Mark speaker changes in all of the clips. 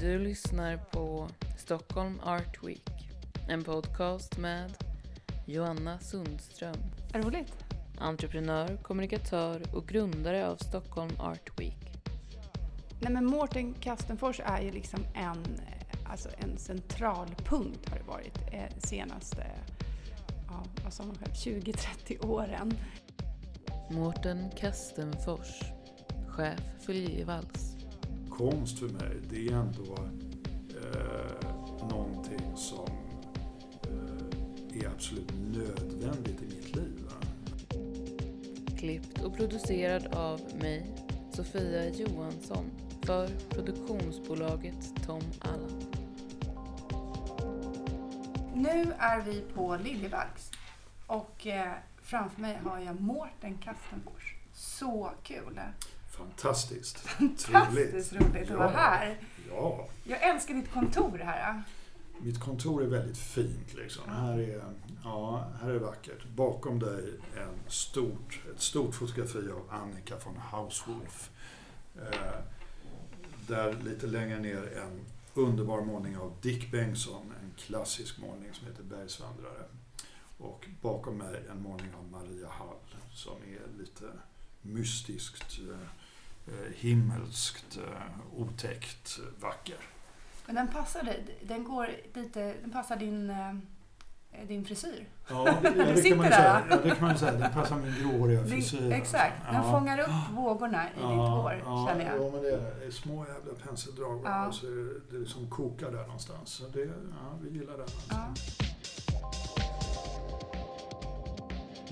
Speaker 1: Du lyssnar på Stockholm Art Week. En podcast med Joanna Sundström.
Speaker 2: Roligt.
Speaker 1: Entreprenör, kommunikatör och grundare av Stockholm Art Week.
Speaker 2: Nej men Mårten Kastenfors är ju liksom en, alltså en central punkt har det varit eh, senaste ja, vad sa man själv, 20-30 åren.
Speaker 1: Mårten Kastenfors, chef för Liljevalchs.
Speaker 3: Konst för mig, det är ändå eh, någonting som eh, är absolut nödvändigt i mitt liv. Va?
Speaker 1: Klippt och producerad av mig, Sofia Johansson, för produktionsbolaget Tom Allan.
Speaker 2: Nu är vi på Liljevalchs och eh, framför mig har jag Mårten Kastenfors. Så kul!
Speaker 3: Fantastiskt.
Speaker 2: Fantastiskt roligt att vara här.
Speaker 3: Ja,
Speaker 2: Jag älskar ditt kontor här.
Speaker 3: mitt kontor är väldigt fint. Liksom. Här, är, ja, här är vackert. Bakom dig en stort, ett stort fotografi av Annika von Hauswolf. Eh, där lite längre ner en underbar målning av Dick Bengtsson, en klassisk målning som heter Bergsvandrare. Och bakom mig en målning av Maria Hall som är lite mystiskt, eh, himmelskt, eh, otäckt, eh, vacker.
Speaker 2: Men den passar dig. Den går lite, den passar din, eh, din frisyr.
Speaker 3: Ja, ja, det,
Speaker 2: sitter
Speaker 3: kan man ju
Speaker 2: där.
Speaker 3: säga. ja, det kan man ju säga. Den passar min gråhåriga frisyr.
Speaker 2: exakt, den
Speaker 3: Ja.
Speaker 2: fångar upp vågorna i ditt hår
Speaker 3: ja,
Speaker 2: känner jag.
Speaker 3: Ja, men det är, det är små jävla penseldrag.
Speaker 2: Ja.
Speaker 3: Och så är det, liksom kokar där någonstans. Så det, ja, vi gillar den. Alltså.
Speaker 2: Ja.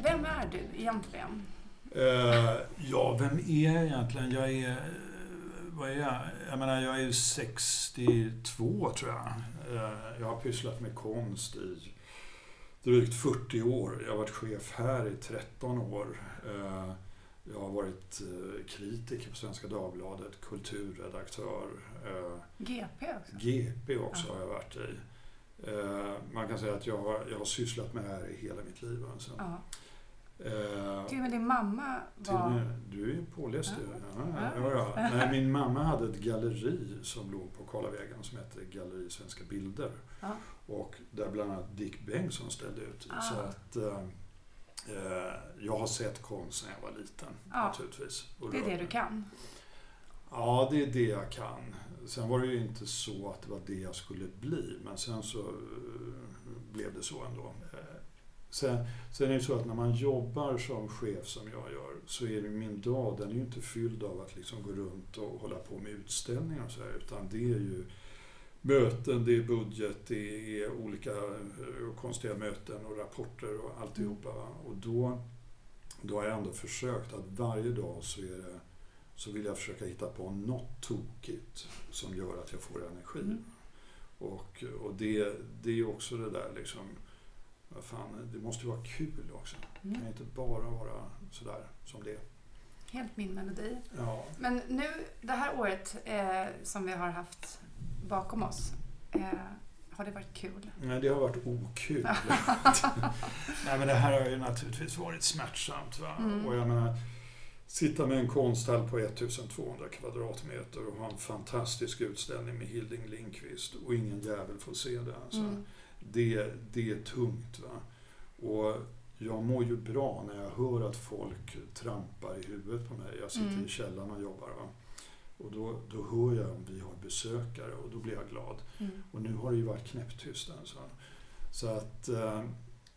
Speaker 2: Vem är du egentligen?
Speaker 3: Eh, ja, vem är jag egentligen? Jag är... Vad är jag? Jag menar, jag är ju 62 tror jag. Eh, jag har pysslat med konst i drygt 40 år. Jag har varit chef här i 13 år. Eh, jag har varit kritiker på Svenska Dagbladet, kulturredaktör.
Speaker 2: GP också?
Speaker 3: GP också
Speaker 2: Ja.
Speaker 3: har jag varit i. Man kan säga att jag har, jag har sysslat med det här i hela mitt liv. Alltså.
Speaker 2: Ja.
Speaker 3: Eh,
Speaker 2: Till och med din mamma var...
Speaker 3: med, du är ju påläst
Speaker 2: Ja.
Speaker 3: Ja,
Speaker 2: Ja.
Speaker 3: ja, ja. Nej, min mamma hade ett galleri som låg på Karlavägen som hette Galleri Svenska Bilder. Och där bland annat Dick Bengtsson ställde ut.
Speaker 2: Ah.
Speaker 3: Så att, eh, eh, jag har sett konst när jag var liten naturligtvis.
Speaker 2: Det är det du kan.
Speaker 3: Ja, det är det jag kan. Sen var det ju inte så att det var det jag skulle bli, men sen så eh, blev det så ändå. Sen, sen är det så att när man jobbar som chef som jag gör så är det min dag, den är ju inte fylld av att liksom gå runt och hålla på med utställningar och så här, utan det är ju möten, det är budget, det är olika eh, konstiga möten och rapporter och alltihopa. Och då, då har jag ändå försökt att varje dag så är det så vill jag försöka hitta på något tokigt som gör att jag får energi.
Speaker 2: Mm.
Speaker 3: Och, och det, det är också det där liksom, vad fan, det måste ju vara kul också. Det
Speaker 2: Mm.
Speaker 3: kan inte bara vara sådär som det är.
Speaker 2: Helt min melodi.
Speaker 3: Ja.
Speaker 2: Men nu, det här året eh, som vi har haft bakom oss, eh, har det varit kul?
Speaker 3: Nej, det har varit okul. Nej, men det här har ju naturligtvis varit smärtsamt. Va?
Speaker 2: Mm.
Speaker 3: Och jag menar, sitta med en konsthall på 1200 kvadratmeter och ha en fantastisk utställning med Hilding Lindqvist och ingen jävel får se det. Alltså.
Speaker 2: Mm.
Speaker 3: Det, det är tungt. Va? Och jag mår ju bra när jag hör att folk trampar i huvudet på mig. Jag sitter
Speaker 2: Mm.
Speaker 3: i källaren och jobbar. Va? Och då, då hör jag om vi har besökare och då blir jag glad.
Speaker 2: Mm.
Speaker 3: Och nu har det ju varit knäpptyst. Alltså. Så att eh,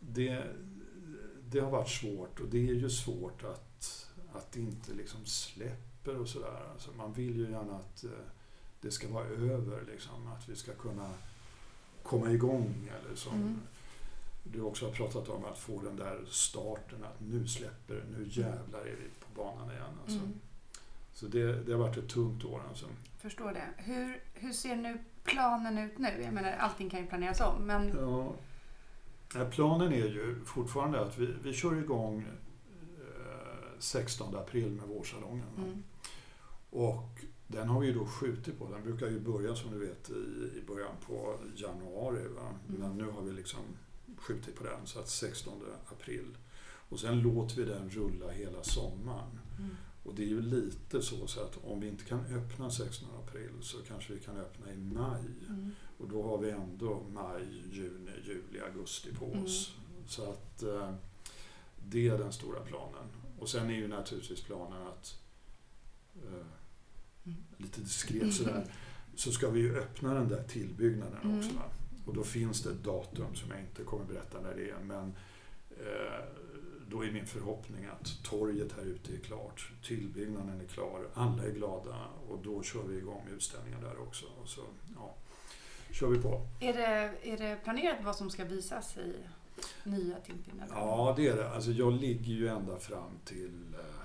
Speaker 3: det, det har varit svårt och det är ju svårt att, att det inte liksom släpper och sådär. Alltså man vill ju gärna att eh, det ska vara över, liksom, att vi ska kunna komma igång. Eller som
Speaker 2: Mm.
Speaker 3: du också har pratat om, att få den där starten, att nu släpper det, nu jävlar är vi på banan igen. Alltså.
Speaker 2: Mm.
Speaker 3: Så det, det har varit ett tungt år. Alltså.
Speaker 2: Förstår det. Hur, hur ser nu planen ut nu? Jag menar, allting kan ju planeras om, men
Speaker 3: Ja. Planen är ju fortfarande att vi, vi kör igång eh, 16 april med vårsalongen.
Speaker 2: mm.
Speaker 3: Och den har vi ju då skjutit på. Den brukar ju börja som du vet i, i början på januari.
Speaker 2: Mm.
Speaker 3: Men nu har vi liksom skjutit på den så att 16 april. Och sen låter vi den rulla hela sommaren.
Speaker 2: Mm.
Speaker 3: Och det är ju lite så, så att om vi inte kan öppna 16 april så kanske vi kan öppna i maj.
Speaker 2: Mm.
Speaker 3: Och då har vi ändå maj, juni, juli, augusti på
Speaker 2: Mm.
Speaker 3: oss. Så att eh, det är den stora planen. Och sen är ju naturligtvis planen att eh. Lite diskret sådär, så ska vi ju öppna den där tillbyggnaden
Speaker 2: Mm.
Speaker 3: också. Va? Och då finns det ett datum som jag inte kommer berätta när det är. Men eh, då är min förhoppning att torget här ute är klart, tillbyggnaden är klar, alla är glada och då kör vi igång med utställningen där också. Och så ja, kör vi på.
Speaker 2: Är, det, är det planerat vad som ska visas i nya tillbyggnaden?
Speaker 3: Ja, det är det. Alltså jag ligger ju ända fram till eh,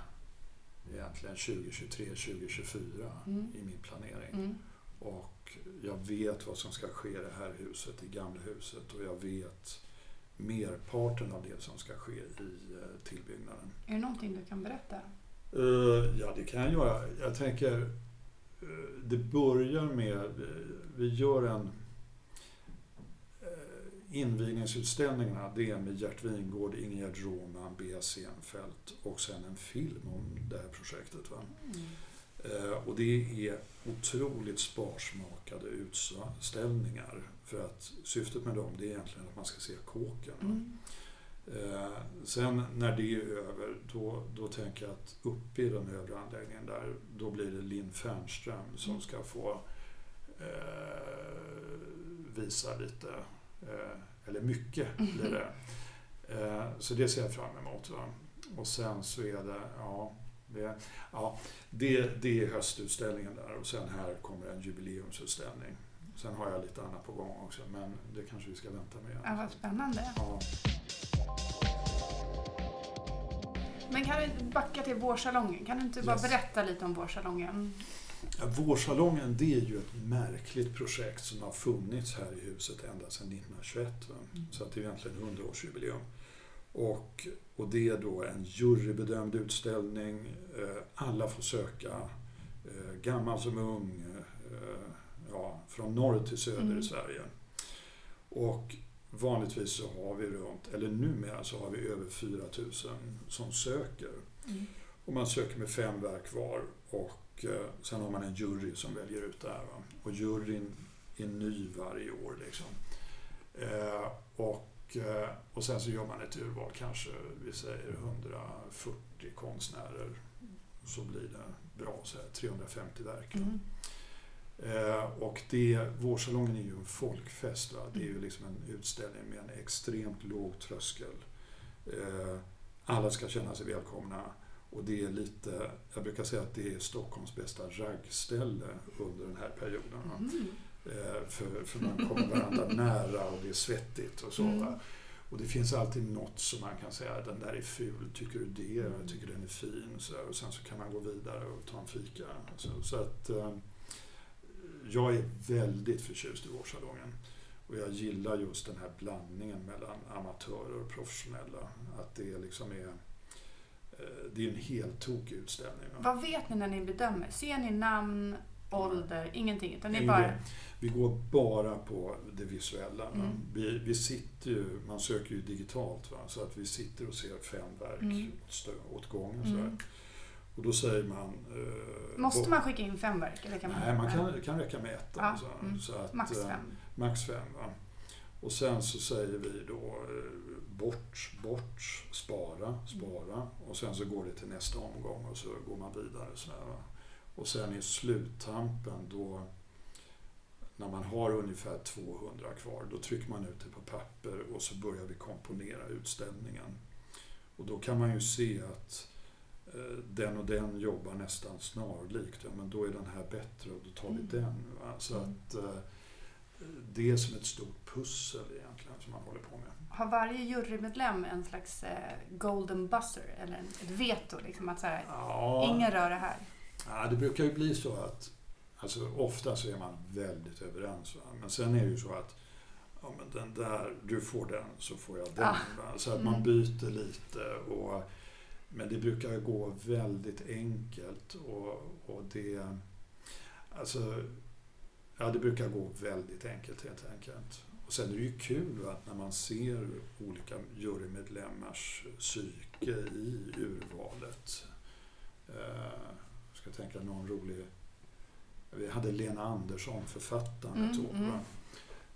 Speaker 3: egentligen 2023, 2024
Speaker 2: Mm.
Speaker 3: i min planering.
Speaker 2: Mm.
Speaker 3: Och jag vet vad som ska ske i det här huset, i gamla huset och jag vet merparten av det som ska ske i eh, tillbyggnaden.
Speaker 2: Är det någonting du kan berätta?
Speaker 3: Eh, ja, det kan jag göra. Jag tänker, eh, det börjar med, vi gör en invigningsutställningarna, det är med Gert Wingård, Ingegerd Roman, Bea Senfeldt och sen en film om det här projektet. Va? Eh, Och det är otroligt sparsmakade utställningar. För att syftet med dem det är egentligen att man ska se kåken.
Speaker 2: Mm.
Speaker 3: Eh, sen när det är över, då, då tänker jag att uppe i den övre anläggningen där, då blir det Linn Fernström som
Speaker 2: Mm.
Speaker 3: ska få eh, visa lite, eller mycket blir det. Eh, så det ser jag fram emot. Va? Och sen så är det, ja, det, ja det, det är höstutställningen där och sen här kommer en jubileumsutställning. Sen har jag lite annat på gång också, men det kanske vi ska vänta med.
Speaker 2: Ja, vad spännande.
Speaker 3: Ja.
Speaker 2: Men kan du backa till vårsalongen? Kan du inte bara
Speaker 3: Yes.
Speaker 2: berätta lite om vårsalongen?
Speaker 3: Vårsalongen det är ju ett märkligt projekt som har funnits här i huset ända sedan 1921. Va?
Speaker 2: Mm.
Speaker 3: Så att det är egentligen 100-årsjubileum. Och, och det är då en jurybedömd utställning. Eh, Alla får söka, eh, gammal som ung, eh, ja, från norr till söder
Speaker 2: Mm.
Speaker 3: i Sverige. Och vanligtvis så har vi runt, eller numera så har vi över 4000 som söker.
Speaker 2: Mm.
Speaker 3: Och man söker med fem verk var och eh, sen har man en jury som väljer ut det här. Va? Och juryn är ny varje år. Liksom. Eh, och, eh, och sen så gör man ett urval, kanske vi säger 140 konstnärer. Så blir det bra, så här, 350 verk.
Speaker 2: Mm.
Speaker 3: Eh, och det, vårsalongen är ju en folkfest. Va? Det är ju liksom en utställning med en extremt låg tröskel. Eh, alla ska känna sig välkomna. Och det är lite, jag brukar säga att det är Stockholms bästa raggställe under den här perioden.
Speaker 2: Mm.
Speaker 3: Eh, för, för man kommer varandra nära och det är svettigt och så.
Speaker 2: Mm.
Speaker 3: Och det finns alltid något som man kan säga, den där är ful, tycker du det? Jag tycker den är fin. Så där. Och sen så kan man gå vidare och ta en fika. Så, så att eh, jag är väldigt förtjust i vårsalongen. Och jag gillar just den här blandningen mellan amatörer och professionella. Att det liksom är det är en helt tokig utställning. va?
Speaker 2: Vad vet ni när ni bedömer? Ser ni namn, ålder, ingenting? Utan ni bara...
Speaker 3: Vi går bara på det visuella.
Speaker 2: Mm.
Speaker 3: Vi, vi sitter ju, man söker ju digitalt, va? så att vi sitter och ser fem verk
Speaker 2: Mm.
Speaker 3: åt, gången.
Speaker 2: Mm.
Speaker 3: Och då säger man... Eh,
Speaker 2: Måste man skicka in fem verk? Eller kan man...
Speaker 3: Nej, man kan, kan räcka med ett.
Speaker 2: Ja,
Speaker 3: alltså.
Speaker 2: mm.
Speaker 3: så att,
Speaker 2: Max
Speaker 3: eh,
Speaker 2: fem.
Speaker 3: Max fem. Va? Och sen så säger vi då eh, bort, bort, spara, spara. Och sen så går det till nästa omgång och så går man vidare. Så här? Och sen i sluttampen då när man har ungefär 200 kvar, då trycker man ut det på papper och så börjar vi komponera utställningen. Och då kan man ju se att eh, den och den jobbar nästan snarlikt. Ja, men då är den här bättre och då tar vi
Speaker 2: Mm.
Speaker 3: den. Va? Så
Speaker 2: Mm.
Speaker 3: att eh, det är som ett stort pussel egentligen som man håller på med.
Speaker 2: Har varje jurymedlem en slags eh, golden buzzer? Eller ett veto? Liksom att så här,
Speaker 3: Ja,
Speaker 2: ingen rör det här.
Speaker 3: Ja, det brukar ju bli så att alltså, ofta så är man väldigt överens. Va? Men sen är det ju så att ja, men den där, du får den så får jag den.
Speaker 2: Ah.
Speaker 3: Så att man
Speaker 2: Mm.
Speaker 3: byter lite. Och, men det brukar gå väldigt enkelt. Och, och det, alltså, ja, det brukar gå väldigt enkelt helt enkelt. Och sen är det ju kul att när man ser olika jurymedlemmars psyke i urvalet. Eh, ska tänka någon rolig... Vi hade Lena Andersson, författaren,
Speaker 2: Mm,
Speaker 3: ett år.
Speaker 2: mm.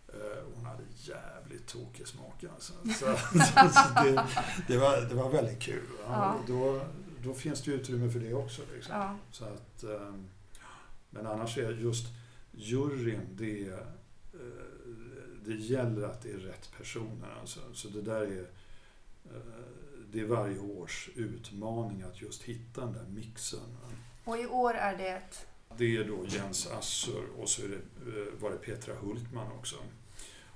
Speaker 3: Eh, Hon hade jävligt tokig smak alltså. Så, det, det, var, det var väldigt kul.
Speaker 2: Ja.
Speaker 3: Då, då finns det ju utrymme för det också. Liksom.
Speaker 2: Ja.
Speaker 3: Så att, eh, men annars är just juryn, det, eh, det gäller att det är rätt personer. Alltså. Så det där är, eh, det är varje års utmaning att just hitta den där mixen.
Speaker 2: Och i år är det ett...
Speaker 3: Det är då Jens Assur och så det, eh, var det Petra Hultman också.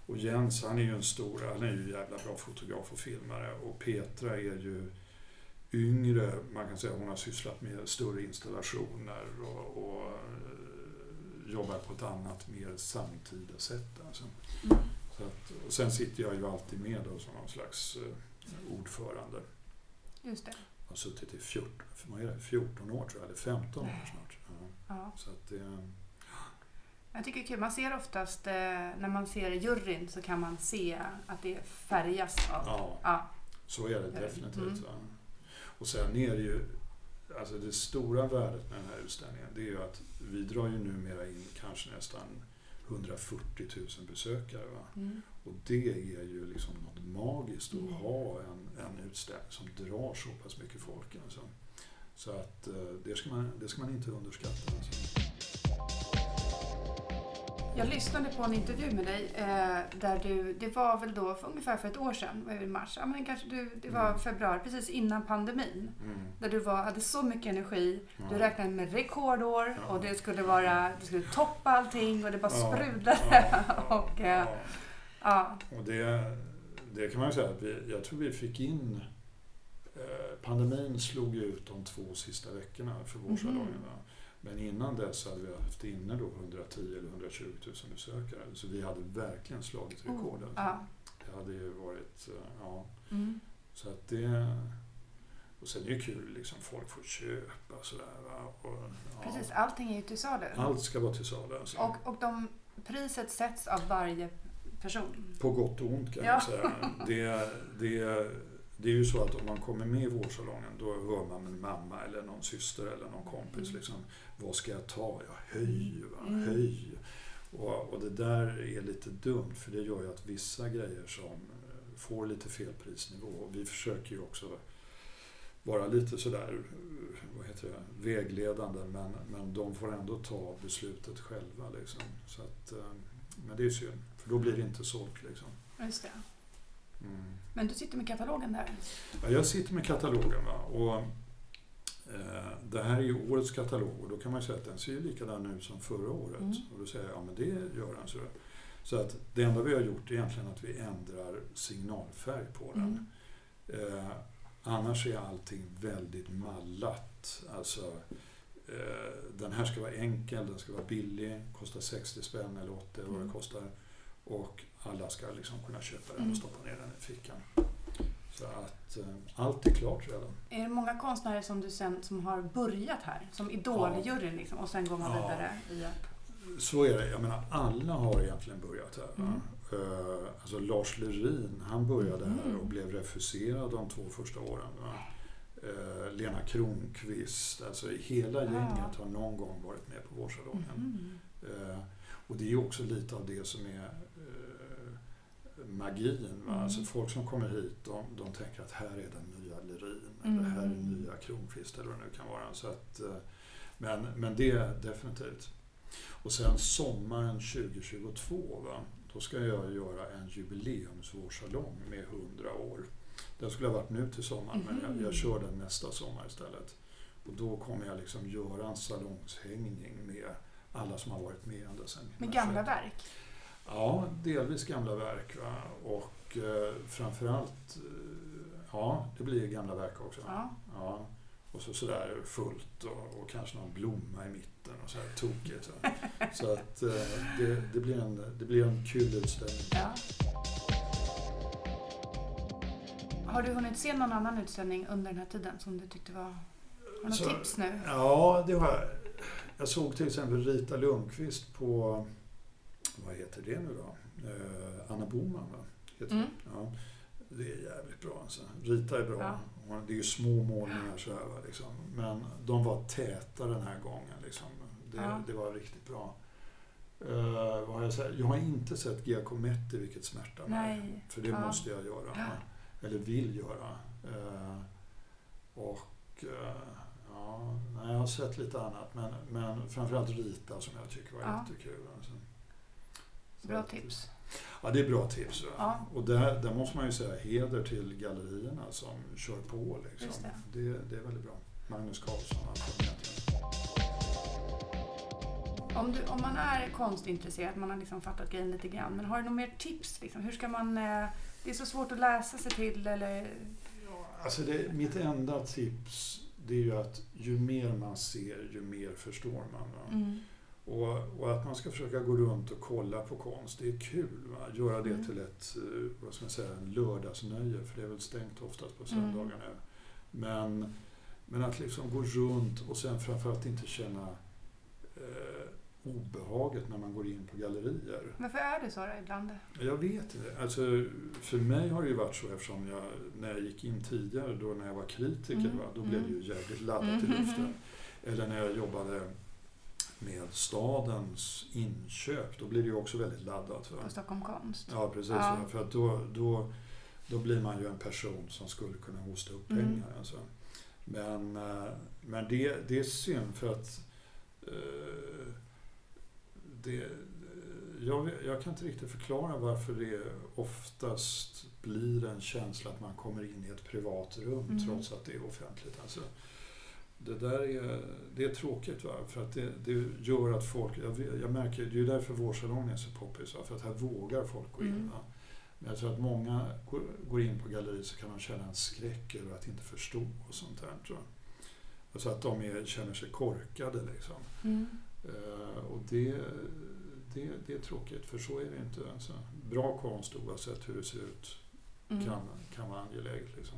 Speaker 3: Och Jens, han är ju en stor, han är ju jävla bra fotograf och filmare. Och Petra är ju yngre, man kan säga hon har sysslat med större installationer och, och jobbar på ett annat, mer samtida sätt. Alltså.
Speaker 2: Mm.
Speaker 3: Så att, och sen sitter jag ju alltid med då som någon slags eh, ordförande.
Speaker 2: Just det.
Speaker 3: Jag har suttit i 14, vad är det, 14 år tror jag, eller 15 år snart. Ja,
Speaker 2: Ja.
Speaker 3: så att det,
Speaker 2: Jag tycker det är kul. Man ser oftast, eh, när man ser juryn så kan man se att det färgas av...
Speaker 3: ja,
Speaker 2: Ja.
Speaker 3: Så är det definitivt.
Speaker 2: mm.
Speaker 3: Och sen är det ju, alltså det stora värdet med den här utställningen, det är ju att vi drar ju numera in kanske nästan 140 000 besökare.
Speaker 2: Mm.
Speaker 3: Och det är ju liksom något magiskt att
Speaker 2: Mm.
Speaker 3: ha en, en utställning som drar så pass mycket folk. Alltså. Så att eh, det ska man, det ska man inte underskatta. Alltså.
Speaker 2: Jag lyssnade på en intervju med dig eh, där du, det var väl då för ungefär för ett år sedan, var det i mars? Ja, men kanske du, det var
Speaker 3: Mm.
Speaker 2: februari, precis innan pandemin.
Speaker 3: Mm.
Speaker 2: Där du var, hade så mycket energi. Du
Speaker 3: Ja.
Speaker 2: räknade med rekordår
Speaker 3: Ja.
Speaker 2: och det skulle vara, du skulle toppa allting och det bara
Speaker 3: Ja,
Speaker 2: sprudlade. och, eh,
Speaker 3: ja. Och det, det kan man ju säga att vi, jag tror vi fick in... Eh, pandemin slog ut de två sista veckorna för
Speaker 2: Mhm.
Speaker 3: vårsalongen. Men innan dess hade vi haft inne då 110 eller 120 000 besökare. Så vi hade verkligen slagit rekord. alltså.
Speaker 2: Ja.
Speaker 3: Det hade ju varit... eh, Ja,
Speaker 2: Mm.
Speaker 3: så att det... Och sen är det ju kul liksom, folk får köpa sådär. Va? Och, ja,
Speaker 2: Precis, allting är ju till salu.
Speaker 3: Allt ska vara till salu. Alltså.
Speaker 2: Och, och de, priset sätts av varje person.
Speaker 3: På gott och ont kan
Speaker 2: Ja.
Speaker 3: jag säga. Det, det, det är ju så att om man kommer med i vårsalongen då hör man med mamma eller någon syster eller någon kompis
Speaker 2: Mm.
Speaker 3: liksom, vad ska jag ta? Ja, höj, va?
Speaker 2: Mm.
Speaker 3: höj. Och, och det där är lite dumt för det gör ju att vissa grejer som eh, får lite fel prisnivå och vi försöker ju också vara lite sådär, eh, vad heter det, vägledande men, men de får ändå ta beslutet själva liksom. Så att, eh, men det är synd, för då blir det inte sålt liksom.
Speaker 2: Just det.
Speaker 3: Mm.
Speaker 2: Men du sitter med katalogen där.
Speaker 3: Ja, jag sitter med katalogen va? och eh, det här är ju årets katalog och då kan man säga att den ser ju likadan ut som förra året.
Speaker 2: Mm.
Speaker 3: Och då säger jag, ja men det gör den. Så, så att det enda vi har gjort är egentligen att vi ändrar signalfärg på den.
Speaker 2: Mm.
Speaker 3: Eh, annars är allting väldigt mallat. Alltså, eh, den här ska vara enkel, den ska vara billig, kostar 60 spänn eller 80 eller vad det
Speaker 2: Mm.
Speaker 3: kostar. Och alla ska liksom kunna köpa den
Speaker 2: Mm.
Speaker 3: och stoppa ner den i fickan. Så att eh, allt är klart redan.
Speaker 2: Är det många konstnärer som du sen som har börjat här? Som idoljuryn liksom, och sen går man
Speaker 3: Ja.
Speaker 2: vidare i.
Speaker 3: Så är det. Jag menar, alla har egentligen börjat här.
Speaker 2: Mm.
Speaker 3: Eh, alltså Lars Lerin, han började här
Speaker 2: Mm.
Speaker 3: och blev refuserad de två första åren. Eh, Lena Kronqvist, alltså hela
Speaker 2: Ja.
Speaker 3: gänget har någon gång varit med på Vårsalongen.
Speaker 2: Mhm.
Speaker 3: Eh, och det är också lite av det som är magin. Va?
Speaker 2: Mm.
Speaker 3: Alltså folk som kommer hit, de, de tänker att här är den nya Lerin,
Speaker 2: Mm.
Speaker 3: eller här är nya Kronqvist eller vad det nu kan vara. Så att, eh, men, men det är definitivt. Och sen sommaren 2022, va? då ska jag göra en jubileumsvårsalong med 100 år. Den skulle ha varit nu till sommaren, men jag, jag kör den nästa sommar istället. Och då kommer jag liksom göra en salongshängning med alla som har varit med ända sedan
Speaker 2: Med gamla verk.
Speaker 3: Ja, delvis gamla verk. Va? Och eh, framförallt, eh, ja, det blir gamla verk också.
Speaker 2: Ja.
Speaker 3: Ja. Och så sådär fullt och, och kanske någon blomma i mitten och så här tokigt. Så, så att eh, det, det, blir en, det blir en kul utställning.
Speaker 2: ja. Har du hunnit se någon annan utställning under den här tiden som du tyckte var... Har du något
Speaker 3: Så-
Speaker 2: tips nu?
Speaker 3: Ja, det var jag. såg till exempel Rita Lundqvist på, vad heter det nu då? Eh, Anna Boman va? Heter
Speaker 2: Mm.
Speaker 3: det. Ja, det är jävligt bra alltså. Rita är bra.
Speaker 2: Ja.
Speaker 3: Det är ju små målningar så här, va, liksom. Men de var täta den här gången. Liksom. Det,
Speaker 2: Ja.
Speaker 3: det var riktigt bra. Eh, vad har jag, sagt? jag har inte sett Giacometti, vilket smärtar mig.
Speaker 2: Nej.
Speaker 3: För det
Speaker 2: Ja.
Speaker 3: måste jag göra. Eller vill göra. Eh, och eh, ja, jag har sett lite annat. Men, men framförallt Rita som jag tycker var
Speaker 2: Ja.
Speaker 3: jättekul. Alltså.
Speaker 2: Bra tips.
Speaker 3: Ja, det är bra tips.
Speaker 2: Ja.
Speaker 3: Och där, där måste man ju säga heder till gallerierna som kör på. Liksom.
Speaker 2: Det.
Speaker 3: Det, det är väldigt bra. Magnus vad de heter.
Speaker 2: Om, du, om man är konstintresserad, man har liksom fattat grejen lite grann, men har du några mer tips? Liksom? Hur ska man... Eh, det är så svårt att läsa sig till eller...
Speaker 3: Alltså det, mitt enda tips det är ju att ju mer man ser, ju mer förstår man. Va?
Speaker 2: Mm.
Speaker 3: Och, och att man ska försöka gå runt och kolla på konst, det är kul. Va? Göra det
Speaker 2: Mm.
Speaker 3: till ett eh, vad ska man säga, en lördagsnöje, för det är väl stängt oftast på
Speaker 2: Mm.
Speaker 3: söndagar nu. Men, men att liksom gå runt och sen framförallt inte känna eh, obehaget när man går in på gallerier.
Speaker 2: Varför är det så då ibland?
Speaker 3: Jag vet inte. Alltså, för mig har det ju varit så eftersom jag, när jag gick in tidigare, då när jag var kritiker,
Speaker 2: Mm.
Speaker 3: va, då blev det ju jävligt laddat i
Speaker 2: Mhm.
Speaker 3: luften. Eller när jag jobbade med stadens inköp, då blir det ju också väldigt laddat. Va?
Speaker 2: På Stockholm konst?
Speaker 3: Ja, precis.
Speaker 2: Ja.
Speaker 3: För att då, då, då blir man ju en person som skulle kunna hosta upp
Speaker 2: Mm.
Speaker 3: pengar. Alltså. Men, eh, men det, det är synd för att eh, det, jag, jag kan inte riktigt förklara varför det oftast blir en känsla att man kommer in i ett privat rum
Speaker 2: Mm.
Speaker 3: trots att det är offentligt. Alltså, det där är, det är tråkigt va? för att det, det gör att folk, jag, jag märker, det är ju därför vårsalongen är så poppis, för att här vågar folk gå in.
Speaker 2: Mm.
Speaker 3: Men jag tror att många går, in på galleri så kan de känna en skräck över att inte förstå och sånt där. Tror jag. Alltså att de är, känner sig korkade liksom.
Speaker 2: Mm.
Speaker 3: Eh, och det, det, det är tråkigt, för så är det inte. Alltså, bra konst oavsett hur det ser ut
Speaker 2: Mm.
Speaker 3: kan, kan vara angeläget. Liksom.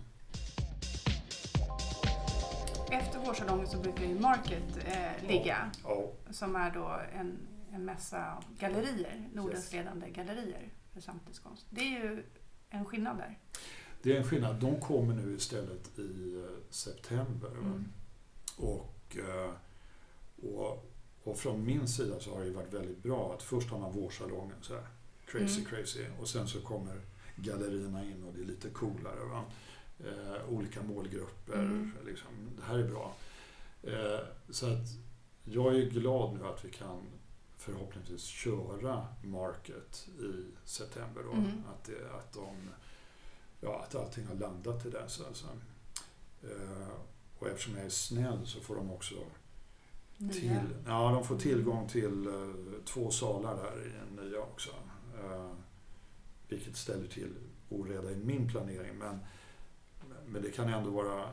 Speaker 2: Efter vårsalongen så brukar ju Market eh, ligga,
Speaker 3: Ja,
Speaker 2: som är då en, en mässa av gallerier, Nordens
Speaker 3: Yes.
Speaker 2: ledande gallerier för samtidskonst. Det är ju en skillnad där.
Speaker 3: det är en skillnad. De kommer nu istället i eh, september.
Speaker 2: Mm.
Speaker 3: Och, eh, och, och från min sida så har det varit väldigt bra att först har man vårsalongen så här, crazy
Speaker 2: Mm.
Speaker 3: crazy och sen så kommer gallerierna in och det är lite coolare. Va? Eh, olika målgrupper,
Speaker 2: Mm.
Speaker 3: liksom, det här är bra. Eh, så att jag är glad nu att vi kan förhoppningsvis köra Market i september. Då.
Speaker 2: Mm.
Speaker 3: Att, det, att, de, ja, att allting har landat till dess. Alltså. Eh, och eftersom jag är snäll så får de också till,
Speaker 2: Nya.
Speaker 3: ja, de får tillgång till eh, två salar där i den nya också. Eh, vilket ställer till oreda i min planering. Men, men det kan ändå vara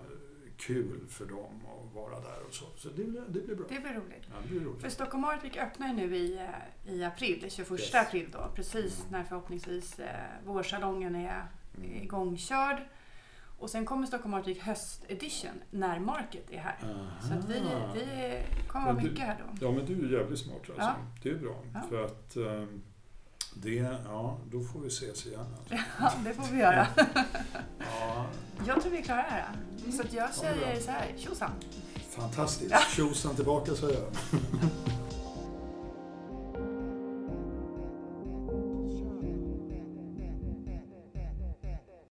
Speaker 3: kul för dem att vara där och så. Så det, blir- det blir bra.
Speaker 2: Det blir roligt.
Speaker 3: Ja, det blir roligt.
Speaker 2: För Stockholm Week öppnar ju nu i, eh, i april, 21
Speaker 3: Yes.
Speaker 2: april då, precis
Speaker 3: Mm.
Speaker 2: när förhoppningsvis eh, vårsalongen är
Speaker 3: Mm.
Speaker 2: igångkörd. Och sen kommer Stockholm Art Week höstedition när Market är här. Så att vi,
Speaker 3: Aha.
Speaker 2: vi kommer vara mycket här då.
Speaker 3: Ja, men du är jävligt smart alltså.
Speaker 2: Ja.
Speaker 3: Det är bra.
Speaker 2: Ja.
Speaker 3: För att ehm, det, ja, då får vi ses igen. Alltså.
Speaker 2: Ja, det får vi göra.
Speaker 3: Ja,
Speaker 2: Jag tror vi är klara här. Så jag säger så här, tjosan!
Speaker 3: fantastiskt. Tjosan tillbaka säger jag.